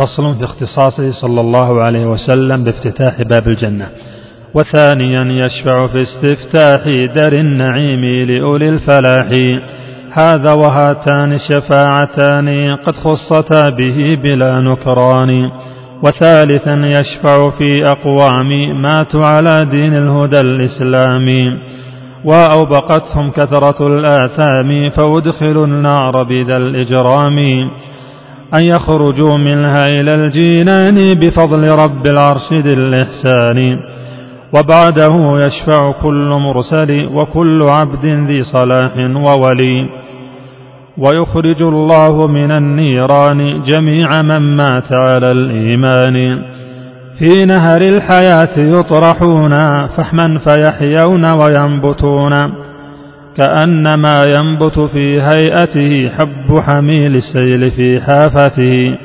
فصل في اختصاصه صلى الله عليه وسلم بافتتاح باب الجنة. وثانيا يشفع في استفتاح در النعيم لأولي الفلاح. هذا وهاتان شفاعتان قد خصتا به بلا نكران. وثالثا يشفع في أقوام ماتوا على دين الهدى الإسلامي وأوبقتهم كثرة الآثام فأدخلوا النار بذا الإجرام. أن يخرجوا منها إلى الجنان بفضل رب العرش ذي الإحسان. وبعده يشفع كل مرسل وكل عبد ذي صلاح وولي. ويخرج الله من النيران جميع من مات على الإيمان. في نهر الحياة يطرحون فحما فيحيون وينبتون. كأنما ينبت في هيئته حب حميل السيل في حافته.